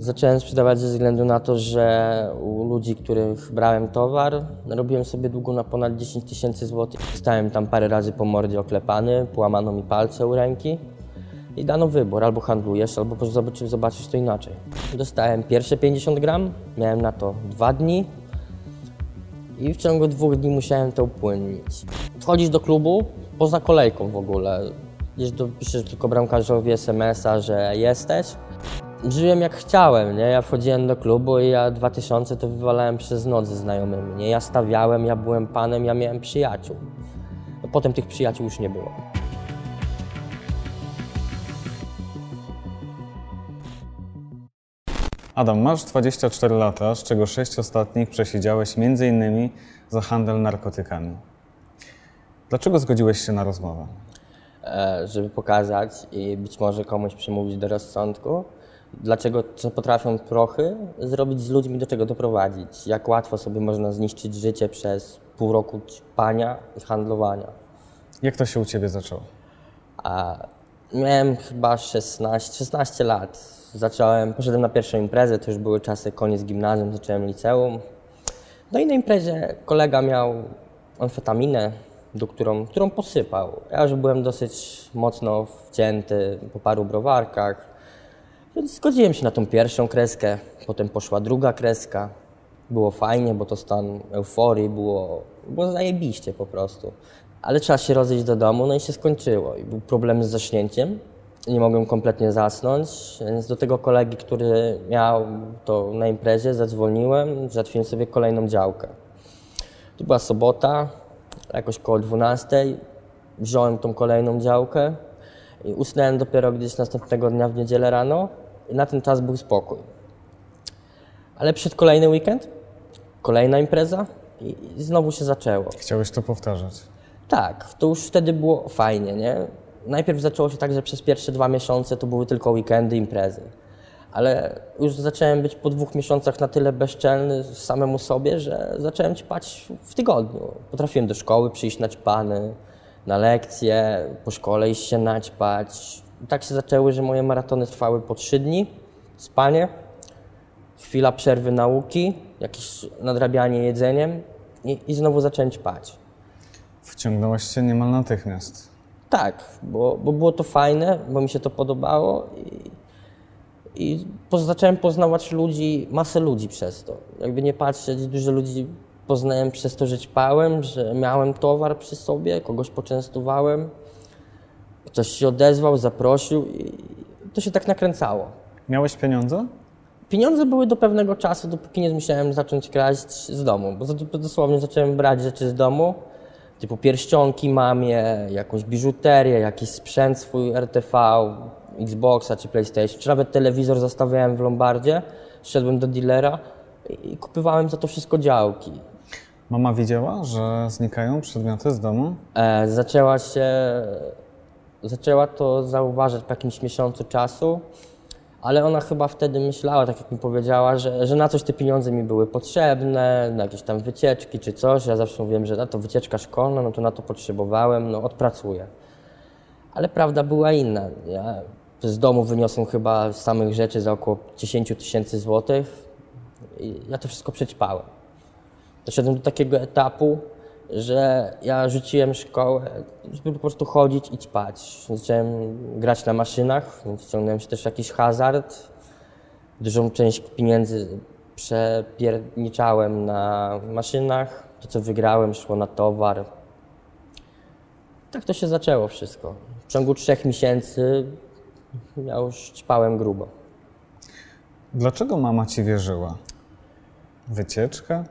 Zacząłem sprzedawać ze względu na to, że u ludzi, których brałem towar, robiłem sobie długo na ponad 10 tysięcy złotych. Stałem tam parę razy po mordzie oklepany, połamano mi palce u ręki i dano wybór, albo handlujesz, albo zobaczysz, zobaczysz to inaczej. Dostałem pierwsze 50 gram, miałem na to dwa dni i w ciągu dwóch dni musiałem to upłynnić. Wchodzisz do klubu poza kolejką w ogóle. Piszesz tylko bramkarzowi SMS-a, że jesteś. Żyłem jak chciałem, nie? Ja wchodziłem do klubu i ja 2000 to wywalałem przez noc ze znajomymi, nie? Ja stawiałem, ja byłem panem, ja miałem przyjaciół. No, potem tych przyjaciół już nie było. Adam, masz 24 lata, z czego 6 ostatnich przesiedziałeś m.in. za handel narkotykami. Dlaczego zgodziłeś się na rozmowę? e, żeby pokazać i być może komuś przemówić do rozsądku, dlaczego co potrafią prochy zrobić z ludźmi, do czego doprowadzić. Jak łatwo sobie można zniszczyć życie przez pół roku ćpania i handlowania. Jak to się u Ciebie zaczęło? A miałem chyba 16, 16 lat. Zacząłem, poszedłem na pierwszą imprezę, to już były czasy koniec gimnazjum, zacząłem liceum. No i na imprezie kolega miał amfetaminę, do którą, którą posypał. Ja już byłem dosyć mocno wcięty po paru browarkach, więc zgodziłem się na tą pierwszą kreskę. Potem poszła druga kreska. Było fajnie, bo to stan euforii, było, było zajebiście po prostu. Ale trzeba się rozejść do domu, no i się skończyło. I był problem z zaśnięciem. Nie mogłem kompletnie zasnąć, więc do tego kolegi, który miał to na imprezie, zadzwoniłem, załatwiłem sobie kolejną działkę. To była sobota, jakoś koło 12. Wziąłem tą kolejną działkę i usnąłem dopiero gdzieś następnego dnia w niedzielę rano na ten czas był spokój. Ale przed kolejny weekend, kolejna impreza i, znowu się zaczęło. Chciałeś to powtarzać. Tak, to już wtedy było fajnie, nie? Najpierw zaczęło się tak, że przez pierwsze dwa miesiące to były tylko weekendy, imprezy. Ale już zacząłem być po dwóch miesiącach na tyle bezczelny samemu sobie, że zacząłem ćpać w tygodniu. Potrafiłem do szkoły przyjść naćpany, na lekcje, po szkole iść się naćpać. Tak się zaczęły, że moje maratony trwały po trzy dni, spanie, chwila przerwy nauki, jakieś nadrabianie jedzeniem i, i znowu zacząłem ćpać. Wciągnąłeś się niemal natychmiast. Tak, bo, bo było to fajne, bo mi się to podobało i, i poz, zacząłem poznawać ludzi, masę ludzi przez to. Jakby nie patrzeć, dużo ludzi poznałem przez to, że ćpałem, że miałem towar przy sobie, kogoś poczęstowałem, ktoś się odezwał, zaprosił i to się tak nakręcało. Miałeś pieniądze? Pieniądze były do pewnego czasu, dopóki nie musiałem zacząć kraść z domu, bo dosłownie zacząłem brać rzeczy z domu, typu pierścionki mamie, jakąś biżuterię, jakiś sprzęt swój RTV, Xboxa czy PlayStation, czy nawet telewizor zostawiałem w Lombardzie, szedłem do dealera i kupywałem za to wszystko działki. Mama widziała, że znikają przedmioty z domu? E, zaczęła się, zaczęła to zauważać po jakimś miesiącu czasu, ale ona chyba wtedy myślała, tak jak mi powiedziała, że, że na coś te pieniądze mi były potrzebne, na jakieś tam wycieczki czy coś. Ja zawsze mówiłem, że na to wycieczka szkolna, no to na to potrzebowałem, no odpracuję. Ale prawda była inna. Ja z domu wyniosłem chyba samych rzeczy za około 10 tysięcy złotych i ja to wszystko przećpałem. Doszedłem do takiego etapu, że ja rzuciłem szkołę, żeby po prostu chodzić i ćpać. Zacząłem grać na maszynach, więc wciągnąłem się też jakiś hazard. Dużą część pieniędzy przepierniczałem na maszynach. To, co wygrałem, szło na towar. Tak to się zaczęło wszystko. W ciągu trzech miesięcy ja już ćpałem grubo. Dlaczego mama ci wierzyła? Wycieczka?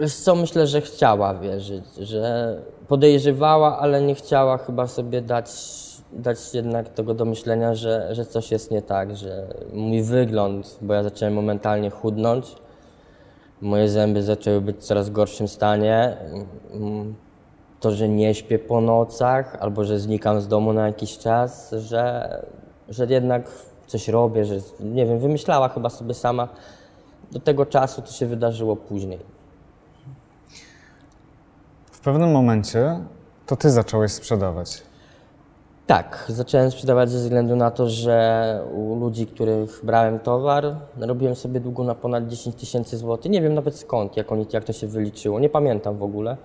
Wiesz co, myślę, że chciała wierzyć, że podejrzewała, ale nie chciała chyba sobie dać, dać jednak tego do myślenia, że, że coś jest nie tak, że mój wygląd, bo ja zacząłem momentalnie chudnąć, moje zęby zaczęły być w coraz gorszym stanie, to, że nie śpię po nocach, albo że znikam z domu na jakiś czas, że, że jednak coś robię, że nie wiem, wymyślała chyba sobie sama. Do tego czasu to się wydarzyło później. W pewnym momencie to ty zacząłeś sprzedawać. Tak, zacząłem sprzedawać ze względu na to, że u ludzi, których brałem towar, robiłem sobie długo na ponad 10 tysięcy złotych. Nie wiem nawet skąd, jak, oni, jak to się wyliczyło, nie pamiętam w ogóle.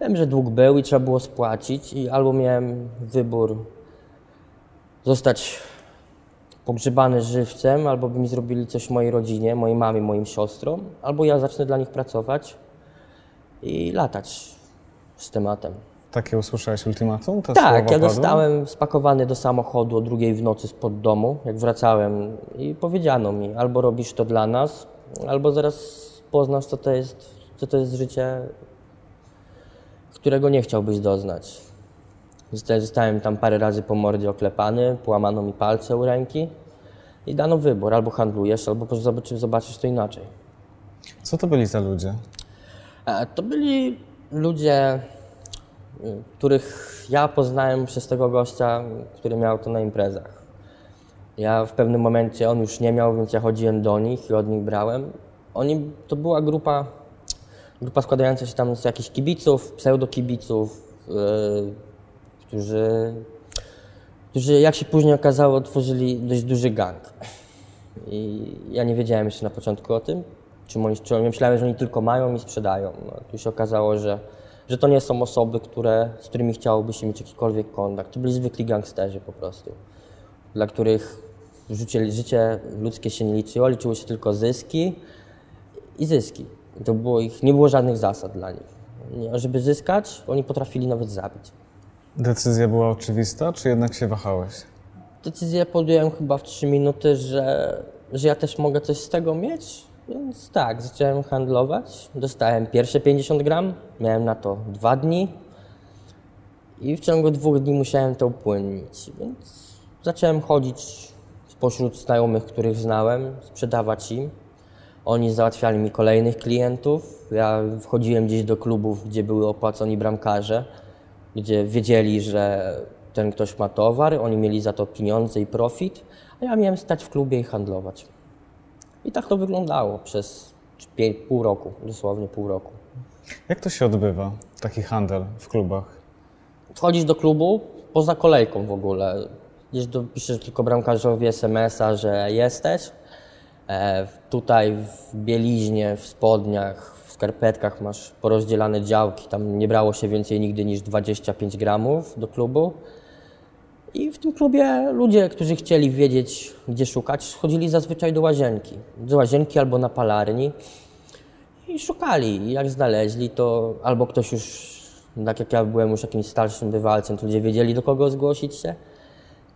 Wiem, że dług był i trzeba było spłacić i albo miałem wybór zostać pogrzebany żywcem, albo by mi zrobili coś mojej rodzinie, mojej mamie, moim siostrom, albo ja zacznę dla nich pracować i latać z tematem. Takie usłyszałeś ultimatum? Te Tak, ja padły? dostałem spakowany do samochodu o drugiej w nocy spod domu, jak wracałem i powiedziano mi, albo robisz to dla nas, albo zaraz poznasz, co to jest, co to jest życie, którego nie chciałbyś doznać. Zosta- Zostałem tam parę razy po mordzie oklepany, połamano mi palce u ręki i dano wybór, albo handlujesz, albo zobaczysz to inaczej. Co to byli za ludzie? E, To byli ludzie, których ja poznałem przez tego gościa, który miał to na imprezach. Ja w pewnym momencie, on już nie miał, więc ja chodziłem do nich i od nich brałem. Oni, to była grupa, grupa składająca się tam z jakichś kibiców, pseudokibiców, yy, którzy, którzy, jak się później okazało, otworzyli dość duży gang. I ja nie wiedziałem jeszcze na początku o tym, czym oni, czy myślałem, że oni tylko mają i sprzedają. No, tu się okazało, że, że to nie są osoby, które, z którymi chciałoby się mieć jakikolwiek kontakt. To byli zwykli gangsterzy po prostu, dla których życie, życie ludzkie się nie liczyło, liczyły się tylko zyski i zyski. To było ich, nie było żadnych zasad dla nich. Nie, żeby zyskać, oni potrafili nawet zabić. Decyzja była oczywista, czy jednak się wahałeś? Decyzję podjąłem chyba w 3 minuty, że, że ja też mogę coś z tego mieć, więc tak, zacząłem handlować. Dostałem pierwsze 50 gram, miałem na to dwa dni i w ciągu dwóch dni musiałem to upłynnić, więc zacząłem chodzić spośród znajomych, których znałem, sprzedawać im. Oni załatwiali mi kolejnych klientów. Ja wchodziłem gdzieś do klubów, gdzie były opłaconi bramkarze, gdzie wiedzieli, że ten ktoś ma towar, oni mieli za to pieniądze i profit, a ja miałem stać w klubie i handlować. I tak to wyglądało przez pół roku, dosłownie pół roku. Jak to się odbywa, taki handel w klubach? Wchodzisz do klubu poza kolejką w ogóle. Do, piszesz tylko bramkarzowi SMS-a, że jesteś. E, tutaj w bieliźnie, w spodniach, w skarpetkach masz porozdzielane działki. Tam nie brało się więcej nigdy niż 25 gramów do klubu. I w tym klubie ludzie, którzy chcieli wiedzieć, gdzie szukać, chodzili zazwyczaj do łazienki. Do łazienki albo na palarni i szukali. I jak znaleźli, to albo ktoś już, tak jak ja byłem już jakimś starszym bywalcem, to ludzie wiedzieli, do kogo zgłosić się.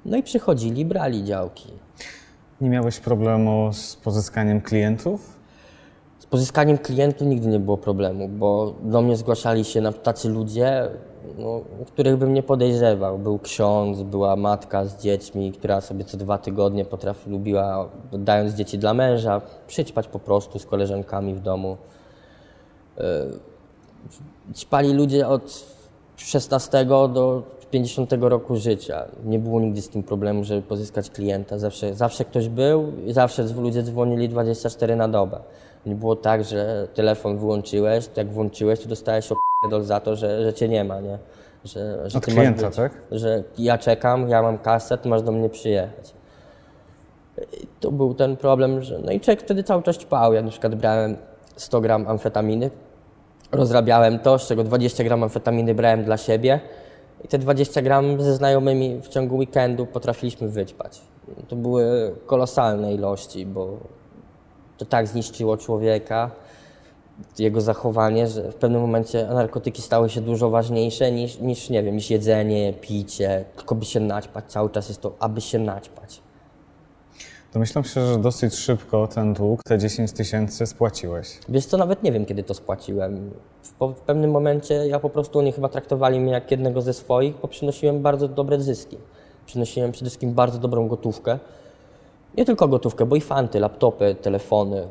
No i przychodzili, brali działki. Nie miałeś problemu z pozyskaniem klientów? Z pozyskaniem klientów nigdy nie było problemu, bo do mnie zgłaszali się na tacy ludzie, no, których bym nie podejrzewał. Był ksiądz, była matka z dziećmi, która sobie co dwa tygodnie potrafi, lubiła, dając dzieci dla męża, przyćpać po prostu z koleżankami w domu. Ćpali ludzie od 16 do 50 roku życia. Nie było nigdy z tym problemu, żeby pozyskać klienta. Zawsze, zawsze ktoś był i zawsze ludzie dzwonili 24 na dobę. Nie było tak, że telefon wyłączyłeś, jak włączyłeś, to dostałeś opierdol za to, że, że cię nie ma, nie? Że, że Od ty masz klienta, być- tak? Że ja czekam, ja mam kasę, ty masz do mnie przyjechać. I to był ten problem, że... No i człowiek wtedy cały czas ćpał. Ja na przykład brałem 100 gram amfetaminy, rozrabiałem to, z czego 20 gram amfetaminy brałem dla siebie i te 20 gram ze znajomymi w ciągu weekendu potrafiliśmy wyćpać. To były kolosalne ilości, bo to tak zniszczyło człowieka, jego zachowanie, że w pewnym momencie narkotyki stały się dużo ważniejsze niż, niż nie wiem, niż jedzenie, picie, tylko by się naćpać. Cały czas jest to, aby się naćpać. Domyślam się, że dosyć szybko ten dług, te 10 tysięcy spłaciłeś. Wiesz co, nawet nie wiem, kiedy to spłaciłem. W, w pewnym momencie ja po prostu, oni chyba traktowali mnie jak jednego ze swoich, bo przynosiłem bardzo dobre zyski. Przynosiłem przede wszystkim bardzo dobrą gotówkę. Nie tylko gotówkę, bo i fanty, laptopy, telefony.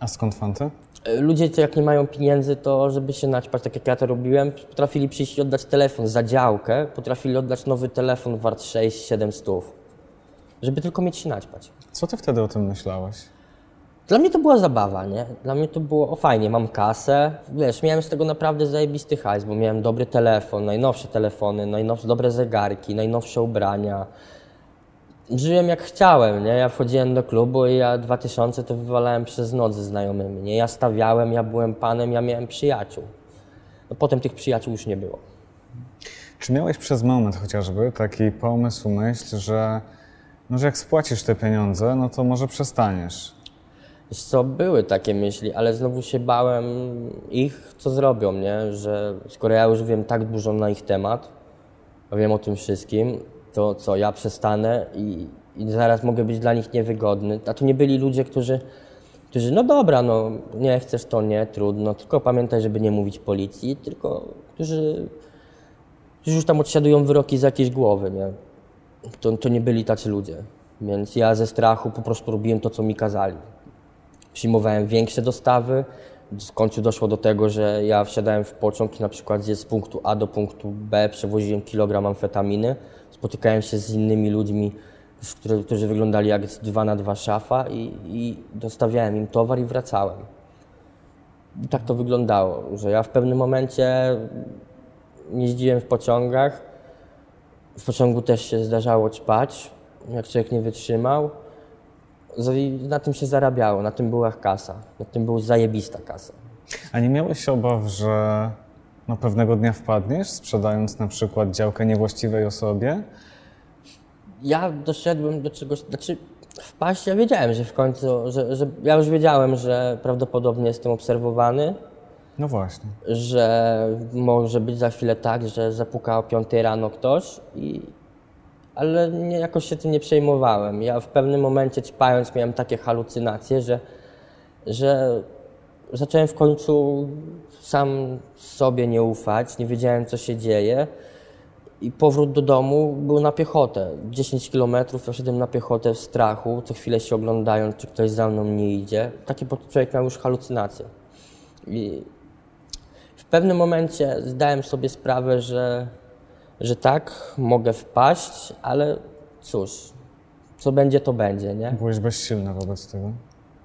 A skąd fanty? E, Ludzie, jak nie mają pieniędzy, to żeby się naćpać, tak jak ja to robiłem, potrafili przyjść i oddać telefon za działkę, potrafili oddać nowy telefon wart 6-7 stów, żeby tylko mieć się naćpać. Co ty wtedy o tym myślałeś? Dla mnie to była zabawa, nie? Dla mnie to było o fajnie, mam kasę, wiesz, miałem z tego naprawdę zajebisty hajs, bo miałem dobry telefon, najnowsze telefony, najnowsze, dobre zegarki, najnowsze ubrania. Żyłem jak chciałem, nie? Ja wchodziłem do klubu i ja 2000 to wywalałem przez noc ze znajomymi, nie? Ja stawiałem, ja byłem panem, ja miałem przyjaciół. No potem tych przyjaciół już nie było. Czy miałeś przez moment chociażby taki pomysł, myśl, że, no, że jak spłacisz te pieniądze, no to może przestaniesz? Wiesz co, były takie myśli, ale znowu się bałem ich, co zrobią, nie? Że skoro ja już wiem tak dużo na ich temat, wiem o tym wszystkim, to co, ja przestanę i, i zaraz mogę być dla nich niewygodny. A to nie byli ludzie, którzy, którzy, no dobra, no nie chcesz, to nie, trudno, tylko pamiętaj, żeby nie mówić policji, tylko którzy, którzy już tam odsiadują wyroki z jakiejś głowy, nie? To, to nie byli tacy ludzie. Więc ja ze strachu po prostu robiłem to, co mi kazali przyjmowałem większe dostawy. W końcu doszło do tego, że ja wsiadałem w pociąg i na przykład z punktu A do punktu B przewoziłem kilogram amfetaminy. Spotykałem się z innymi ludźmi, którzy, wyglądali jak z dwa na dwa szafa i, i dostawiałem im towar i wracałem. I tak to wyglądało, że ja w pewnym momencie jeździłem w pociągach. W pociągu też się zdarzało ćpać, jak człowiek nie wytrzymał. Na tym się zarabiało, na tym była kasa, na tym była zajebista kasa. A nie miałeś obaw, że no pewnego dnia wpadniesz, sprzedając na przykład działkę niewłaściwej osobie? Ja doszedłem do czegoś, znaczy wpaść, ja wiedziałem, że w końcu, że, że ja już wiedziałem, że prawdopodobnie jestem obserwowany, No właśnie. że może być za chwilę tak, że zapuka o 5 rano ktoś i, ale nie, jakoś się tym nie przejmowałem. Ja w pewnym momencie ćpając miałem takie halucynacje, że, że zacząłem w końcu sam sobie nie ufać, nie wiedziałem co się dzieje i powrót do domu był na piechotę. 10 kilometrów, ja szedłem na piechotę w strachu, co chwilę się oglądając, czy ktoś za mną nie idzie. Taki człowiek miał już halucynacje. I w pewnym momencie zdałem sobie sprawę, że że tak, mogę wpaść, ale cóż, co będzie, to będzie, nie? Byłeś bezsilny wobec tego?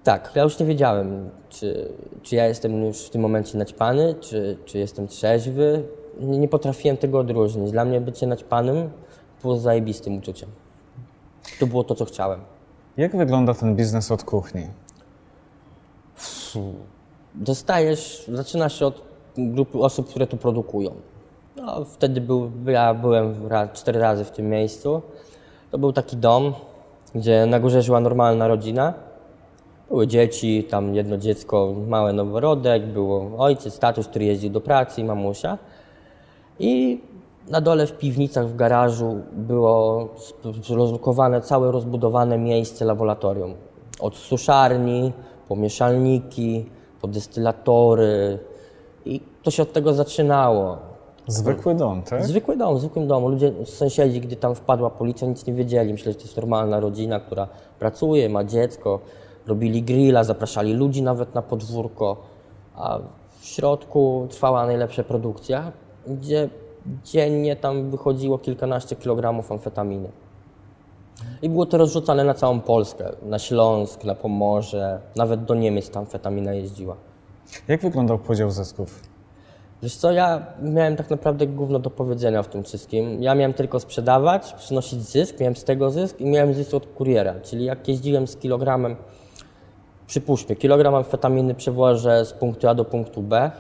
Tak, ja już nie wiedziałem, czy, czy ja jestem już w tym momencie naćpany, czy, czy jestem trzeźwy. Nie, nie potrafiłem tego odróżnić. Dla mnie bycie naćpanym było zajebistym uczuciem. To było to, co chciałem. Jak wygląda ten biznes od kuchni? Dostajesz, zaczyna się od grupy osób, które to produkują. No, wtedy był, ja byłem raz, cztery razy w tym miejscu. To był taki dom, gdzie na górze żyła normalna rodzina. Były dzieci, tam jedno dziecko, mały noworodek, było ojciec, tatuś, który jeździł do pracy mamusia. I na dole w piwnicach, w garażu było rozlokowane całe rozbudowane miejsce laboratorium. Od suszarni, po mieszalniki, po destylatory. I to się od tego zaczynało. Zwykły dom, tak? Zwykły dom, w zwykłym domu. Ludzie, sąsiedzi, gdy tam wpadła policja, nic nie wiedzieli. Myśleli, że to jest normalna rodzina, która pracuje, ma dziecko. Robili grilla, zapraszali ludzi nawet na podwórko. A w środku trwała najlepsza produkcja, gdzie dziennie tam wychodziło kilkanaście kilogramów amfetaminy. I było to rozrzucane na całą Polskę, na Śląsk, na Pomorze, nawet do Niemiec ta amfetamina jeździła. Jak wyglądał podział zysków? Wiesz co, ja miałem tak naprawdę gówno do powiedzenia w tym wszystkim. Ja miałem tylko sprzedawać, przynosić zysk, miałem z tego zysk i miałem zysk od kuriera. Czyli jak jeździłem z kilogramem, przypuśćmy, kilogram amfetaminy przewożę z punktu A do punktu B,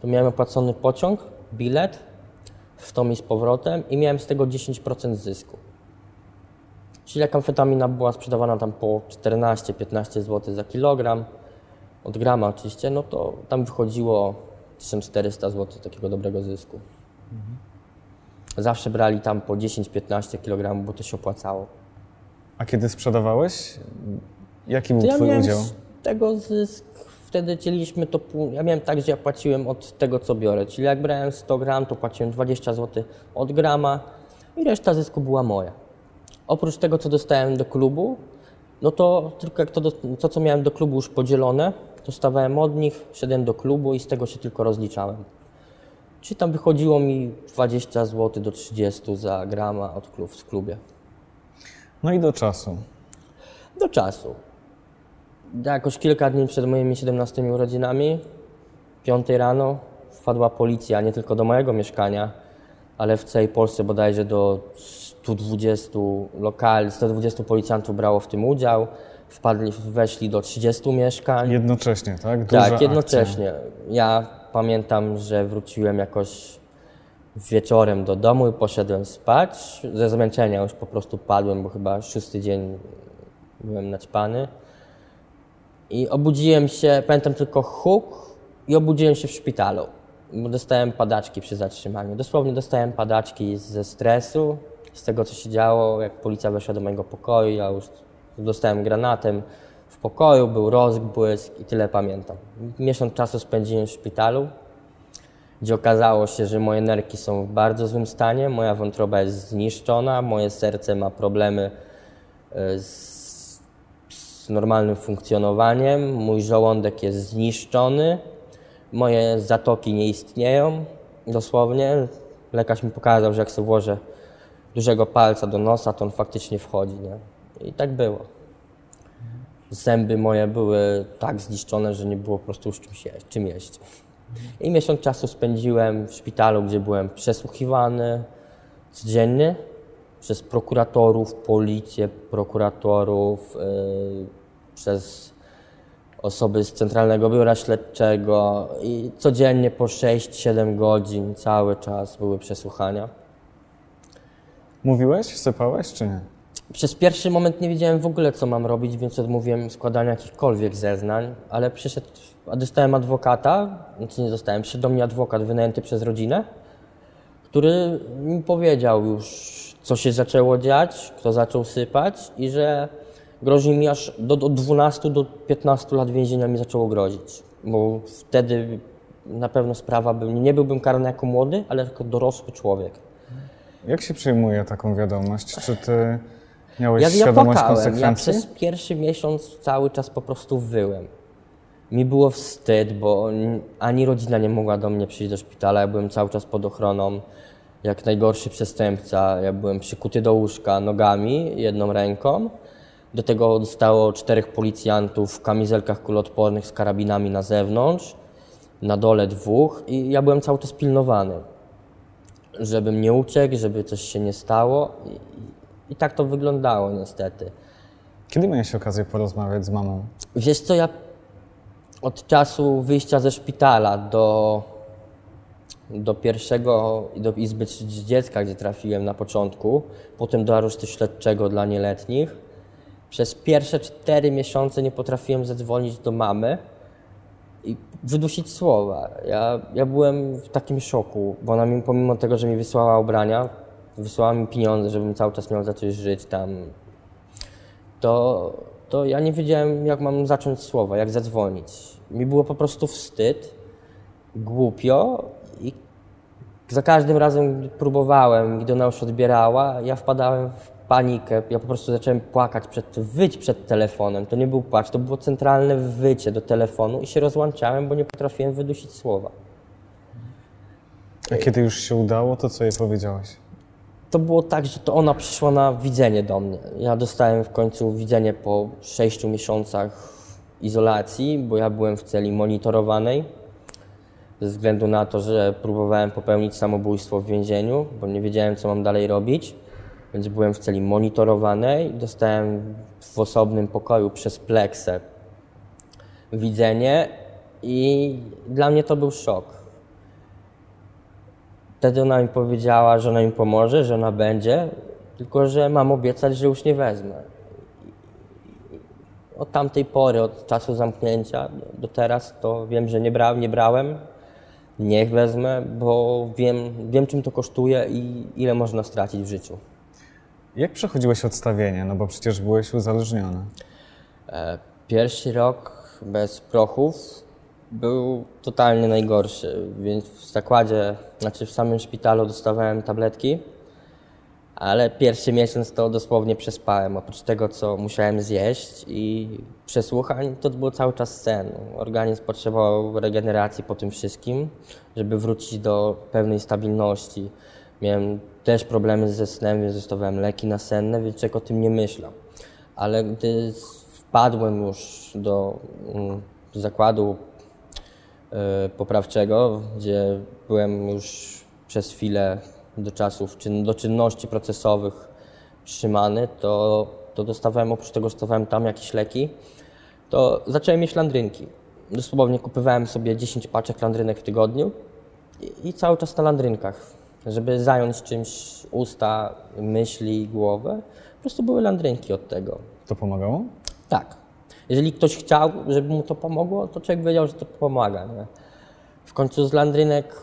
to miałem opłacony pociąg, bilet, w tom i z powrotem i miałem z tego 10% zysku. Czyli jak amfetamina była sprzedawana tam po 14-15 zł za kilogram, od grama oczywiście, no to tam wychodziło 1400 zł takiego dobrego zysku. Zawsze brali tam po 10-15 kg, bo to się opłacało. A kiedy sprzedawałeś, jaki był To ja Twój udział? Tego zysk, wtedy dzieliliśmy to pół, ja miałem tak, że ja płaciłem od tego, co biorę. Czyli jak brałem 100 gram, to płaciłem 20 zł od grama i reszta zysku była moja. Oprócz tego, co dostałem do klubu, no to tylko jak to, to co miałem do klubu już podzielone, dostawałem od nich, szedłem do klubu i z tego się tylko rozliczałem. Czyli tam wychodziło mi 20 zł do 30 za grama od klub, w klubie. No i do czasu. Do czasu. Jakoś kilka dni przed moimi 17 urodzinami, 5 rano, wpadła policja nie tylko do mojego mieszkania, ale w całej Polsce bodajże do 120 lokali, 120 policjantów brało w tym udział. Wpadli, weszli do 30 mieszkań. Jednocześnie, tak? Duża Tak, akcja. jednocześnie. Ja pamiętam, że wróciłem jakoś wieczorem do domu i poszedłem spać. Ze zmęczenia już po prostu padłem, bo chyba szósty dzień byłem naćpany. I obudziłem się, pamiętam tylko huk i obudziłem się w szpitalu, bo dostałem padaczki przy zatrzymaniu. Dosłownie dostałem padaczki ze stresu, z tego co się działo, jak policja weszła do mojego pokoju, ja już dostałem granatem w pokoju, był rozbłysk i tyle pamiętam. Miesiąc czasu spędziłem w szpitalu, gdzie okazało się, że moje nerki są w bardzo złym stanie, moja wątroba jest zniszczona, moje serce ma problemy e, z, normalnym funkcjonowaniem, mój żołądek jest zniszczony, moje zatoki nie istnieją, dosłownie. Lekarz mi pokazał, że jak sobie włożę dużego palca do nosa, to on faktycznie wchodzi. Nie? I tak było. Zęby moje były tak zniszczone, że nie było po prostu już czym, jeść, czym jeść. I miesiąc czasu spędziłem w szpitalu, gdzie byłem przesłuchiwany codziennie przez prokuratorów, policję, prokuratorów, yy, przez osoby z Centralnego Biura Śledczego i codziennie po 6-7 godzin cały czas były przesłuchania. Mówiłeś, sypałeś, czy nie? Przez pierwszy moment nie wiedziałem w ogóle, co mam robić, więc odmówiłem składania jakichkolwiek zeznań, ale przyszedł, a dostałem adwokata, znaczy nie dostałem, przyszedł do mnie adwokat wynajęty przez rodzinę, który mi powiedział już, co się zaczęło dziać, kto zaczął sypać i że grozi mi aż do, do 12 do 15 lat więzienia mi zaczęło grozić, bo wtedy na pewno sprawa by, nie byłbym karany jako młody, ale jako dorosły człowiek. Jak się przyjmuje taką wiadomość? Czy ty miałeś Ja, ja świadomość. Ja konsekwencji? przez pierwszy miesiąc cały czas po prostu wyłem. Mi było wstyd, bo ani rodzina nie mogła do mnie przyjść do szpitala. Ja byłem cały czas pod ochroną, jak najgorszy przestępca. Ja byłem przykuty do łóżka nogami, jedną ręką. Do tego zostało czterech policjantów w kamizelkach kuloodpornych z karabinami na zewnątrz, na dole dwóch i ja byłem cały czas pilnowany żebym nie uciekł, żeby coś się nie stało. I, i, tak to wyglądało niestety. Kiedy miałeś okazję porozmawiać z mamą? Wiesz co, ja od czasu wyjścia ze szpitala do, do pierwszego, do Izby Dziecka, gdzie trafiłem na początku, potem do aresztu śledczego dla nieletnich, przez pierwsze cztery miesiące nie potrafiłem zadzwonić do mamy i wydusić słowa. Ja, ja byłem w takim szoku, bo ona mi, pomimo tego, że mi wysłała ubrania, wysłała mi pieniądze, żebym cały czas miał za coś żyć tam, to, to ja nie wiedziałem, jak mam zacząć słowa, jak zadzwonić. Mi było po prostu wstyd, głupio i za każdym razem, gdy próbowałem, gdy ona już odbierała, ja wpadałem w panikę. Ja po prostu zacząłem płakać, przed, wyć przed telefonem. To nie był płacz, to było centralne wycie do telefonu i się rozłączałem, bo nie potrafiłem wydusić słowa. A kiedy już się udało, to co jej powiedziałeś? To było tak, że to ona przyszła na widzenie do mnie. Ja dostałem w końcu widzenie po sześciu miesiącach izolacji, bo ja byłem w celi monitorowanej. Ze względu na to, że próbowałem popełnić samobójstwo w więzieniu, bo nie wiedziałem, co mam dalej robić. Więc byłem w celi monitorowanej. Dostałem w osobnym pokoju przez pleksę widzenie i dla mnie to był szok. Wtedy ona mi powiedziała, że ona mi pomoże, że ona będzie, tylko że mam obiecać, że już nie wezmę. Od tamtej pory, od czasu zamknięcia do teraz, to wiem, że nie, bra, nie brałem. Niech wezmę, bo wiem, wiem, czym to kosztuje i ile można stracić w życiu. Jak przechodziłeś odstawienie? No bo przecież byłeś uzależniony. E, Pierwszy rok bez prochów był totalnie najgorszy, więc w zakładzie, znaczy w samym szpitalu dostawałem tabletki, ale pierwszy miesiąc to dosłownie przespałem. Oprócz tego, co musiałem zjeść i przesłuchań, to było cały czas sen. Organizm potrzebował regeneracji po tym wszystkim, żeby wrócić do pewnej stabilności. Miałem też problemy ze snem, więc dostawałem leki nasenne, więc człowiek o tym nie myślał. Ale gdy wpadłem już do mm, zakładu e, poprawczego, gdzie byłem już przez chwilę do czasów, do czynności procesowych trzymany, to, to dostawałem, oprócz tego, dostawałem tam jakieś leki, to zacząłem mieć landrynki. Dosłownie kupowałem sobie 10 paczek landrynek w tygodniu i, i cały czas na landrynkach, żeby zająć czymś usta, myśli, głowę. Po prostu były landrynki od tego. To pomagało? Tak. Jeżeli ktoś chciał, żeby mu to pomogło, to człowiek wiedział, że to pomaga. Nie? W końcu z landrynek,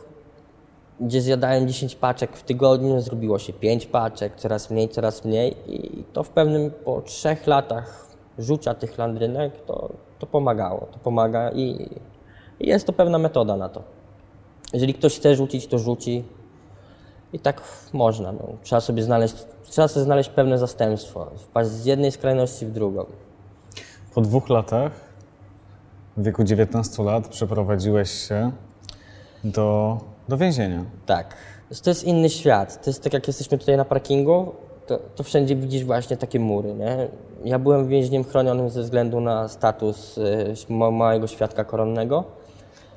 gdzie zjadałem 10 paczek w tygodniu, zrobiło się 5 paczek, coraz mniej, coraz mniej i to w pewnym, po trzech latach rzucia tych landrynek, to, to pomagało. To pomaga i, i jest to pewna metoda na to. Jeżeli ktoś chce rzucić, to rzuci. I tak można. No. Trzeba sobie znaleźć, trzeba sobie znaleźć pewne zastępstwo. Wpaść z jednej skrajności w drugą. Po dwóch latach, w wieku 19 lat, przeprowadziłeś się do, do więzienia. Tak. To jest inny świat. To jest tak, jak jesteśmy tutaj na parkingu, to, to wszędzie widzisz właśnie takie mury. Nie? Ja byłem więźniem chronionym ze względu na status y, ma- małego świadka koronnego.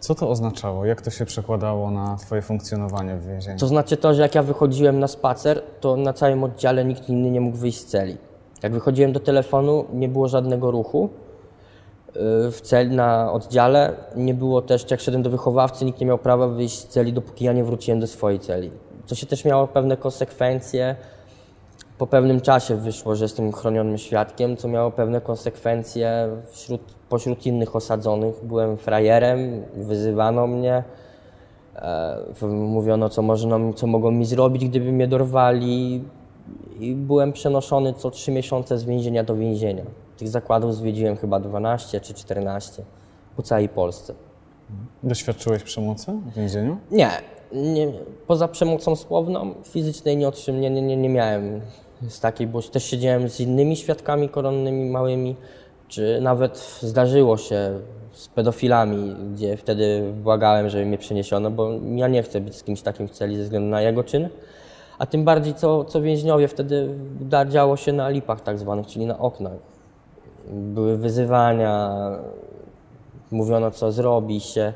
Co to oznaczało? Jak to się przekładało na Twoje funkcjonowanie w więzieniu? To znaczy to, że jak ja wychodziłem na spacer, to na całym oddziale nikt inny nie mógł wyjść z celi. Jak wychodziłem do telefonu, nie było żadnego ruchu yy, w celi, na oddziale. Nie było też, jak szedłem do wychowawcy, nikt nie miał prawa wyjść z celi, dopóki ja nie wróciłem do swojej celi. To się też miało pewne konsekwencje. Po pewnym czasie wyszło, że jestem chronionym świadkiem, co miało pewne konsekwencje wśród, pośród innych osadzonych. Byłem frajerem, wyzywano mnie. E, Mówiono, co, można, co mogą mi zrobić, gdyby mnie dorwali. I byłem przenoszony co trzy miesiące z więzienia do więzienia. Tych zakładów zwiedziłem chyba 12 czy 14 po całej Polsce. Doświadczyłeś przemocy w więzieniu? Nie, nie poza przemocą słowną, fizycznej nie otrzym, nie, nie, nie, nie miałem z takiej, bo też siedziałem z innymi świadkami koronnymi małymi, czy nawet zdarzyło się z pedofilami, gdzie wtedy błagałem, żeby mnie przeniesiono, bo ja nie chcę być z kimś takim w celi ze względu na jego czyn. A tym bardziej, co, co więźniowie wtedy da- działo się na lipach tak zwanych, czyli na oknach. Były wyzywania, mówiono co zrobi się.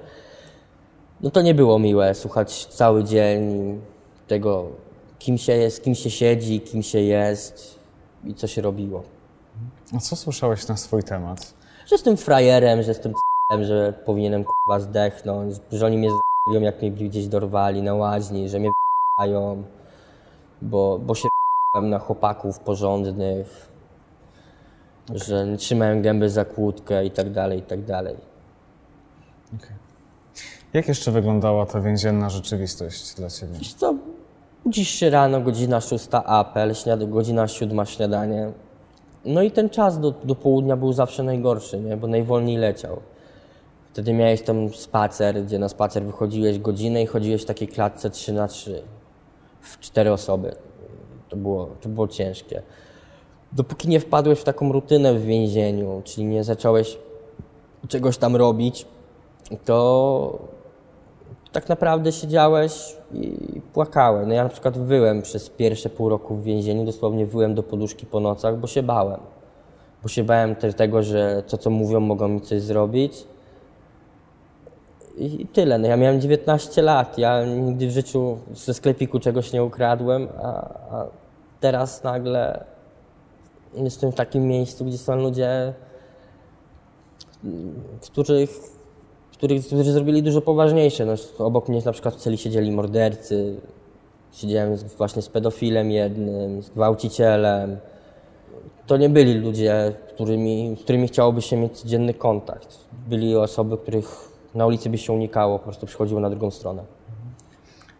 No to nie było miłe słuchać cały dzień tego, kim się jest, kim się siedzi, kim się jest i co się robiło. A co słyszałeś na swój temat? Że jestem frajerem, że jestem c***em, że powinienem k***a zdechnąć, że oni mnie z***ją, jak mnie gdzieś dorwali na łaźni, że mnie w***ają, bo, bo się na chłopaków porządnych, że nie trzymałem gęby za kłódkę i tak dalej, i tak dalej. Jak jeszcze wyglądała ta więzienna rzeczywistość dla Ciebie? Wiesz co, się rano, godzina szósta apel, śniad- godzina siódma śniadanie. No i ten czas do, do południa był zawsze najgorszy, nie? bo najwolniej leciał. Wtedy miałeś tam spacer, gdzie na spacer wychodziłeś godzinę i chodziłeś w takiej klatce 3 na 3 w cztery osoby. To było, to było ciężkie. Dopóki nie wpadłeś w taką rutynę w więzieniu, czyli nie zacząłeś czegoś tam robić, to tak naprawdę siedziałeś i płakałem. No ja na przykład wyłem przez pierwsze pół roku w więzieniu, dosłownie wyłem do poduszki po nocach, bo się bałem. Bo się bałem też tego, że to, co mówią, mogą mi coś zrobić. I tyle. No ja miałem 19 lat. Ja nigdy w życiu ze sklepiku czegoś nie ukradłem, a, a teraz nagle jestem w takim miejscu, gdzie są ludzie, których których, którzy zrobili dużo poważniejsze. No, obok mnie na przykład w celi siedzieli mordercy, siedziałem z, właśnie z pedofilem jednym, z gwałcicielem. To nie byli ludzie, którymi, z którymi chciałoby się mieć codzienny kontakt. Byli osoby, których na ulicy by się unikało, po prostu przychodziły na drugą stronę.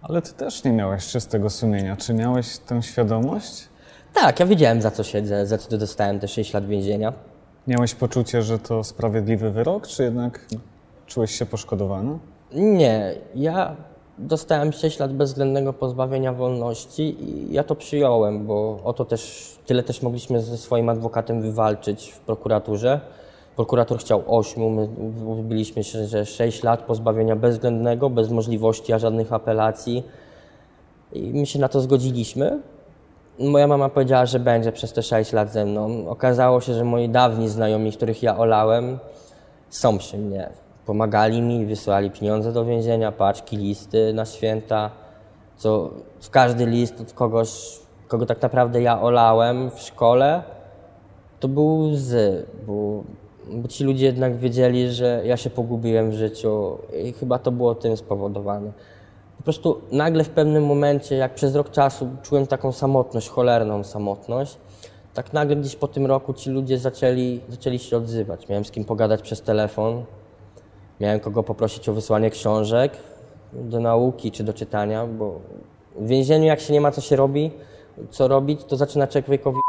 Ale Ty też nie miałeś czystego sumienia. Czy miałeś tę świadomość? Tak, ja wiedziałem za co siedzę, za co dostałem te 6 lat więzienia. Miałeś poczucie, że to sprawiedliwy wyrok, czy jednak czułeś się poszkodowany? Nie, ja dostałem 6 lat bezwzględnego pozbawienia wolności i ja to przyjąłem, bo o to też, tyle też mogliśmy ze swoim adwokatem wywalczyć w prokuraturze. Prokurator chciał 8, my byliśmy się, że 6 lat pozbawienia bezwzględnego, bez możliwości a żadnych apelacji i my się na to zgodziliśmy. moja mama powiedziała, że będzie przez te 6 lat ze mną. Okazało się, że moi dawni znajomi, których ja olałem, są przy mnie. Pomagali mi, wysłali pieniądze do więzienia, paczki, listy na święta. Co w każdy list od kogoś, kogo tak naprawdę ja olałem w szkole, to był łzy, bo, bo ci ludzie jednak wiedzieli, że ja się pogubiłem w życiu i chyba to było tym spowodowane. Po prostu nagle w pewnym momencie, jak przez rok czasu czułem taką samotność, cholerną samotność, tak nagle gdzieś po tym roku ci ludzie zaczęli, zaczęli się odzywać. Miałem z kim pogadać przez telefon, miałem kogo poprosić o wysłanie książek do nauki czy do czytania, bo w więzieniu jak się nie ma co się robi, co robić, to zaczyna człowiekowi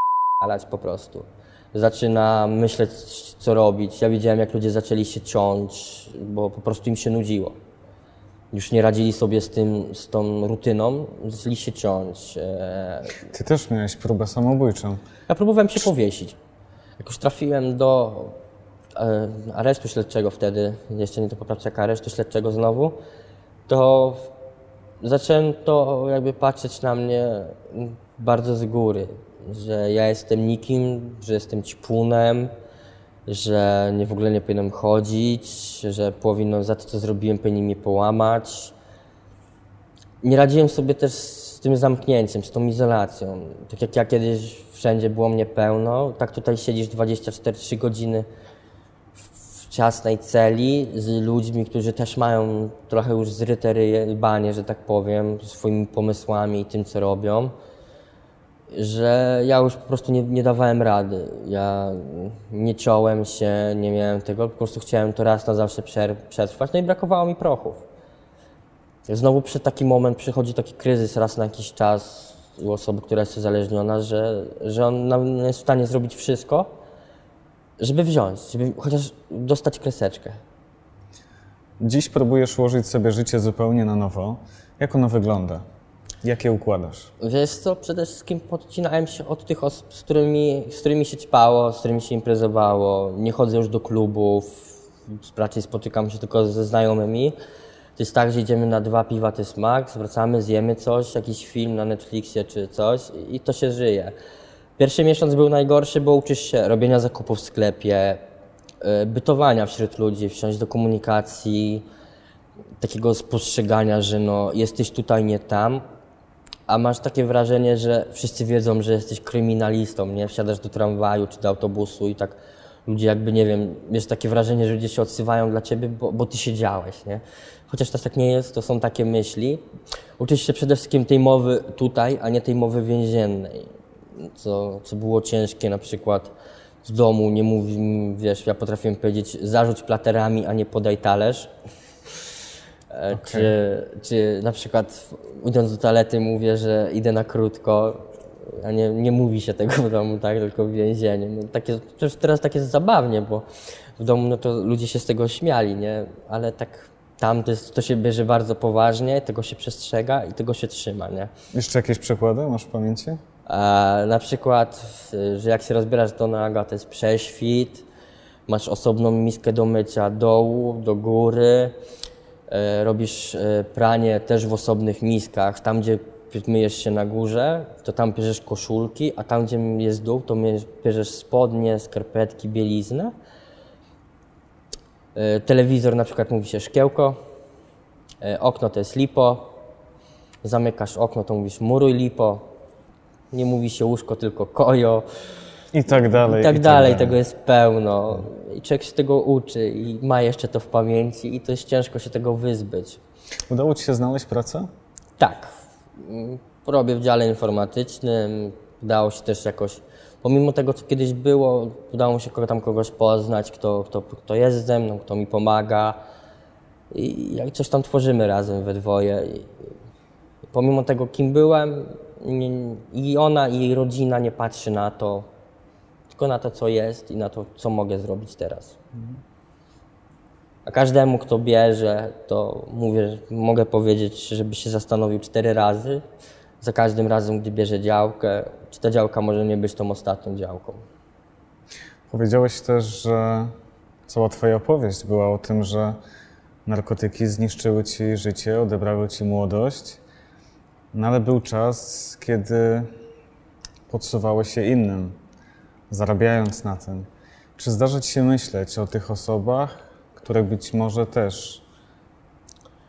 alać po prostu. Zaczyna myśleć, co robić. Ja widziałem, jak ludzie zaczęli się ciąć, bo po prostu im się nudziło. Już nie radzili sobie z, tym, z tą rutyną, zaczęli się ciąć. E, Ty też miałeś próbę samobójczą. Ja próbowałem się powiesić. Jak już trafiłem do aresztu śledczego wtedy, jeszcze nie do poprawczaka, aresztu śledczego znowu, to zacząłem to jakby patrzeć na mnie bardzo z góry, że ja jestem nikim, że jestem ćpunem, że nie w ogóle nie powinienem chodzić, że powinno za to, co zrobiłem, powinni mnie połamać. Nie radziłem sobie też z tym zamknięciem, z tą izolacją. Tak jak ja kiedyś wszędzie było mnie pełno, tak tutaj siedzisz 24-3 godziny ciasnej celi z ludźmi, którzy też mają trochę już zryte ryje, lbanie, że tak powiem, swoimi pomysłami i tym, co robią, że ja już po prostu nie, nie dawałem rady. Ja nie ciąłem się, nie miałem tego, po prostu chciałem to raz na zawsze przetrwać, no i brakowało mi prochów. Znowu przy taki moment przychodzi taki kryzys raz na jakiś czas u osoby, która jest uzależniona, że, że on jest w stanie zrobić wszystko, żeby wziąć, żeby chociaż dostać kreseczkę. Dziś próbujesz ułożyć sobie życie zupełnie na nowo. Jak ono wygląda? Jak je układasz? Wiesz co, przede wszystkim podcinałem się od tych osób, z którymi, z którymi się ćpało, z którymi się imprezowało. Nie chodzę już do klubów, raczej spotykam się tylko ze znajomymi. To jest tak, że idziemy na dwa piwa, to jest max, wracamy, zjemy coś, jakiś film na Netflixie czy coś i to się żyje. Pierwszy miesiąc był najgorszy, bo uczysz się robienia zakupów w sklepie, y, bytowania wśród ludzi, wsiąść do komunikacji, takiego spostrzegania, że no, jesteś tutaj, nie tam, a masz takie wrażenie, że wszyscy wiedzą, że jesteś kryminalistą, nie? Wsiadasz do tramwaju czy do autobusu i tak ludzie jakby, nie wiem, jest takie wrażenie, że ludzie się odsywają dla ciebie, bo, bo ty siedziałeś, nie? Chociaż też tak nie jest, to są takie myśli. Uczysz się przede wszystkim tej mowy tutaj, a nie tej mowy więziennej, co, co było ciężkie na przykład w domu, nie mówi, wiesz, ja potrafiłem powiedzieć zarzuć platerami, a nie podaj talerz. E, Czy, czy na przykład idąc do toalety mówię, że idę na krótko, a nie, nie mówi się tego w domu, tak, tylko w więzieniu. No, takie, teraz tak jest zabawnie, bo w domu no to ludzie się z tego śmiali, nie? Ale tak tam to, jest, to się bierze bardzo poważnie, tego się przestrzega i tego się trzyma, nie? Jeszcze jakieś przykłady masz w pamięci? Na przykład, że jak się rozbierasz do naga, to jest prześwit, masz osobną miskę do mycia dołu, do góry, e, robisz e, pranie też w osobnych miskach. Tam, gdzie myjesz się na górze, to tam bierzesz koszulki, a tam, gdzie jest dół, to bierzesz spodnie, skarpetki, bieliznę. E, Telewizor na przykład mówi się szkiełko, okno to jest lipo, zamykasz okno, to mówisz muruj lipo, nie mówi się łóżko, tylko kojo I tak dalej. i tak dalej, tego jest pełno. I człowiek się tego uczy i ma jeszcze to w pamięci i to jest ciężko się tego wyzbyć. Udało ci się znaleźć pracę? Tak, mm, robię w dziale informatycznym, udało się też jakoś, pomimo tego, co kiedyś było, udało mi się tam kogoś poznać, kto, kto, kto jest ze mną, kto mi pomaga i coś tam tworzymy razem we dwoje. I, pomimo tego, kim byłem, i ona, i jej rodzina nie patrzy na to, tylko na to, co jest i na to, co mogę zrobić teraz. A każdemu, kto bierze, to mówię, mogę powiedzieć, żeby się zastanowił cztery razy. Za każdym razem, gdy bierze działkę, czy ta działka może nie być tą ostatnią działką. Powiedziałeś też, że cała twoja opowieść była o tym, że narkotyki zniszczyły ci życie, odebrały ci młodość. No ale był czas, kiedy podsuwałeś je innym, zarabiając na tym. Czy zdarza ci się myśleć o tych osobach, które być może też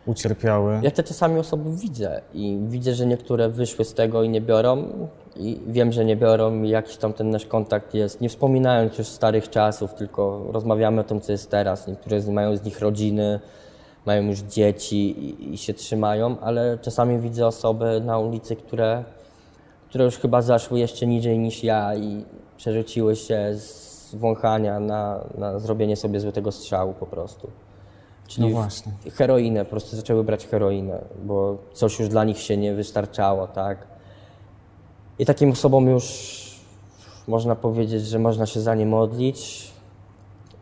ucierpiały? Ja te czasami osoby widzę i widzę, że niektóre wyszły z tego i nie biorą i wiem, że nie biorą i jakiś tam ten nasz kontakt jest, nie wspominając już starych czasów, tylko rozmawiamy o tym, co jest teraz. Niektóre z- mają z nich rodziny, mają już dzieci i, i się trzymają, ale czasami widzę osoby na ulicy, które, które już chyba zaszły jeszcze niżej niż ja i przerzuciły się z wąchania na, na zrobienie sobie złotego strzału po prostu. Czyli No właśnie. heroinę, po prostu zaczęły brać heroinę, bo coś już dla nich się nie wystarczało, tak? I takim osobom już można powiedzieć, że można się za nie modlić.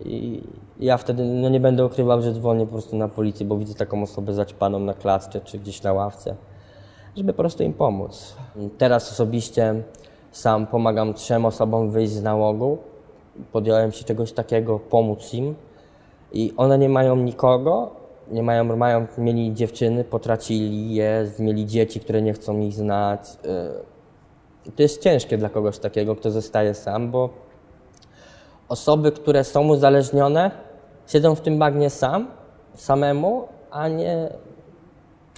I ja wtedy no nie będę ukrywał, że dzwonię po prostu na policję, bo widzę taką osobę zaćpaną na klatce czy gdzieś na ławce, żeby po prostu im pomóc. Teraz osobiście sam pomagam trzem osobom wyjść z nałogu. Podjąłem się czegoś takiego, pomóc im. I one nie mają nikogo, nie mają, mają, mieli dziewczyny, potracili je, mieli dzieci, które nie chcą ich znać. Yy, To jest ciężkie dla kogoś takiego, kto zostaje sam, bo osoby, które są uzależnione, siedzą w tym bagnie sam, samemu, a nie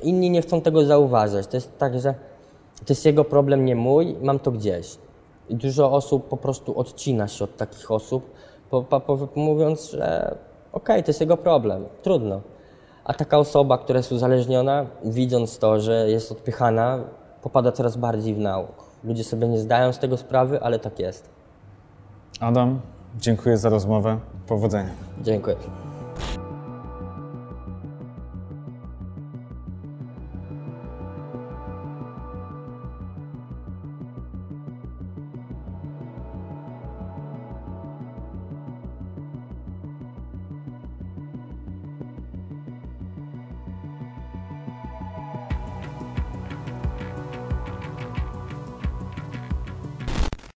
inni nie chcą tego zauważać. To jest tak, że to jest jego problem, nie mój, mam to gdzieś. I dużo osób po prostu odcina się od takich osób, po, po, po, mówiąc, że okej, to jest jego problem, trudno. A taka osoba, która jest uzależniona, widząc to, że jest odpychana, popada coraz bardziej w nauk. Ludzie sobie nie zdają z tego sprawy, ale tak jest. Adam, dziękuję za rozmowę. Powodzenia. Dziękuję.